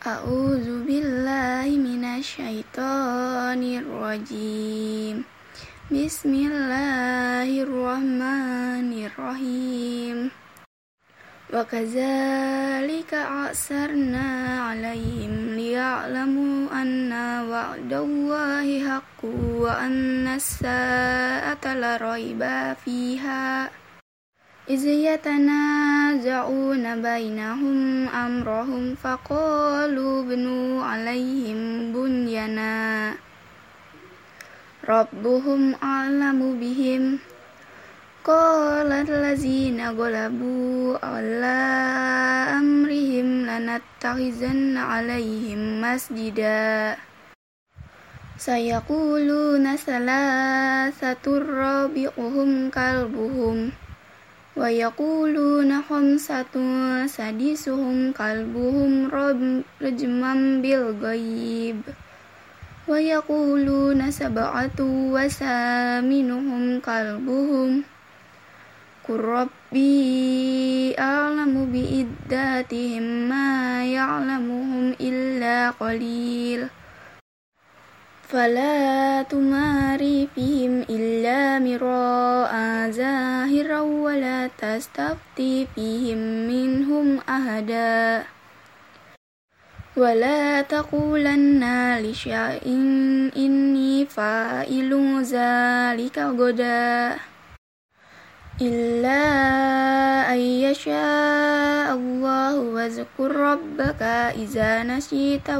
أعوذ بالله من الشيطان الرجيم بسم الله الرحمن الرحيم وكذلك أعثرنا عليهم ليعلموا أن وعد الله حق وأن الساعة لا ريب فيها إذ يتنازعون يتنازعون بينهم أمرهم فقالوا بنوا عليهم بنينا ربهم أعلم بهم قال الذين غلبوا على أمرهم لنتخذن عليهم مسجدا سيقولون ثلاثة رابعهم كلبهم ويقولون خمسة سادسهم قلبهم رجما بالغيب ويقولون سبعة وثامنهم قلبهم قل ربي أعلم بإداتهم ما يعلمهم إلا قليل فلا تماري فيهم إلا مراء زاد awwala fihim minhum ahada wala taqulanna li sya'in inni fa'ilu zalika goda illa ayyasha Allahu wa zkur rabbaka idza nasita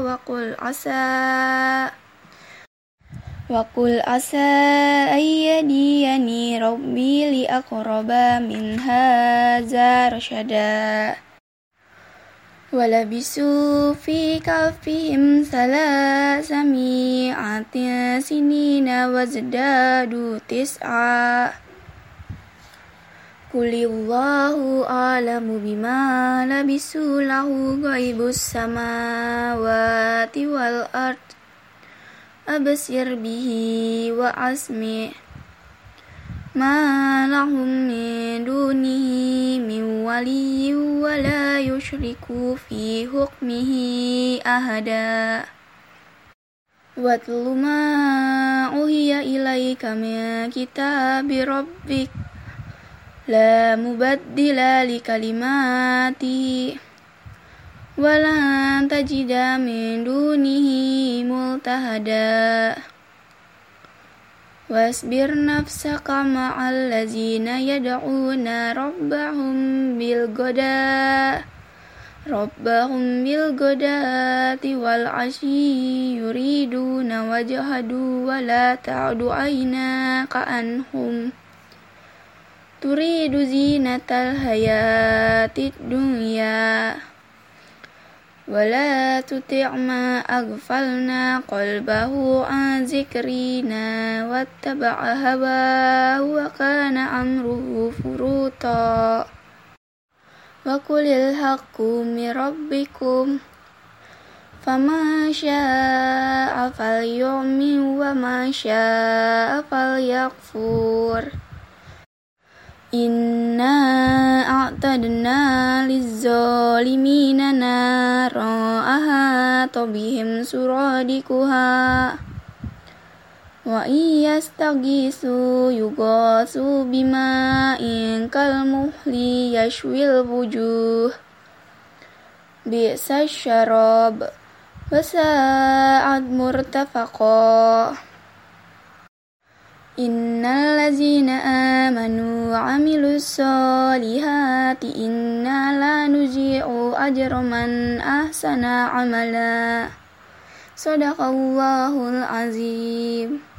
وقل عسى أن يهديني ربي لأقرب من هذا رشدا ولبسوا في كفهم ثلاثمائة سنين وازدادوا تسعا قل الله أعلم بما لبسوا له غيب السماوات والأرض abasir bihi wa asmi ma lahum min dunihi min waliyyi wa la yushriku fi hukmihi ahada wa tuluma uhiya ilaika min kitabi rabbik la mubaddila li Walan tajida min dunihi Wasbir nafsa kama allazina yada'una rabbahum bilgoda Rabbahum bilgoda tiwal asyi yuriduna wajahadu wala ta'adu aina ka'anhum Turidu zinatal hayatid dunya ولا تطع ما أغفلنا قلبه عن ذكرنا واتبع هواه وكان أمره فروطا وقل الحق من ربكم فما شاء فليؤمن وما شاء فليكفر إنا أعتدنا للظالمين نارا qara'aha tabihim suradikuha wa iyastagisu yugasu bima in kalmuhli yashwil wujuh bi'sa syarab wa sa'ad murtafaqah إن الذين آمنوا وعملوا الصالحات إنا لا نجيء أجر من أحسن عملا صدق الله العظيم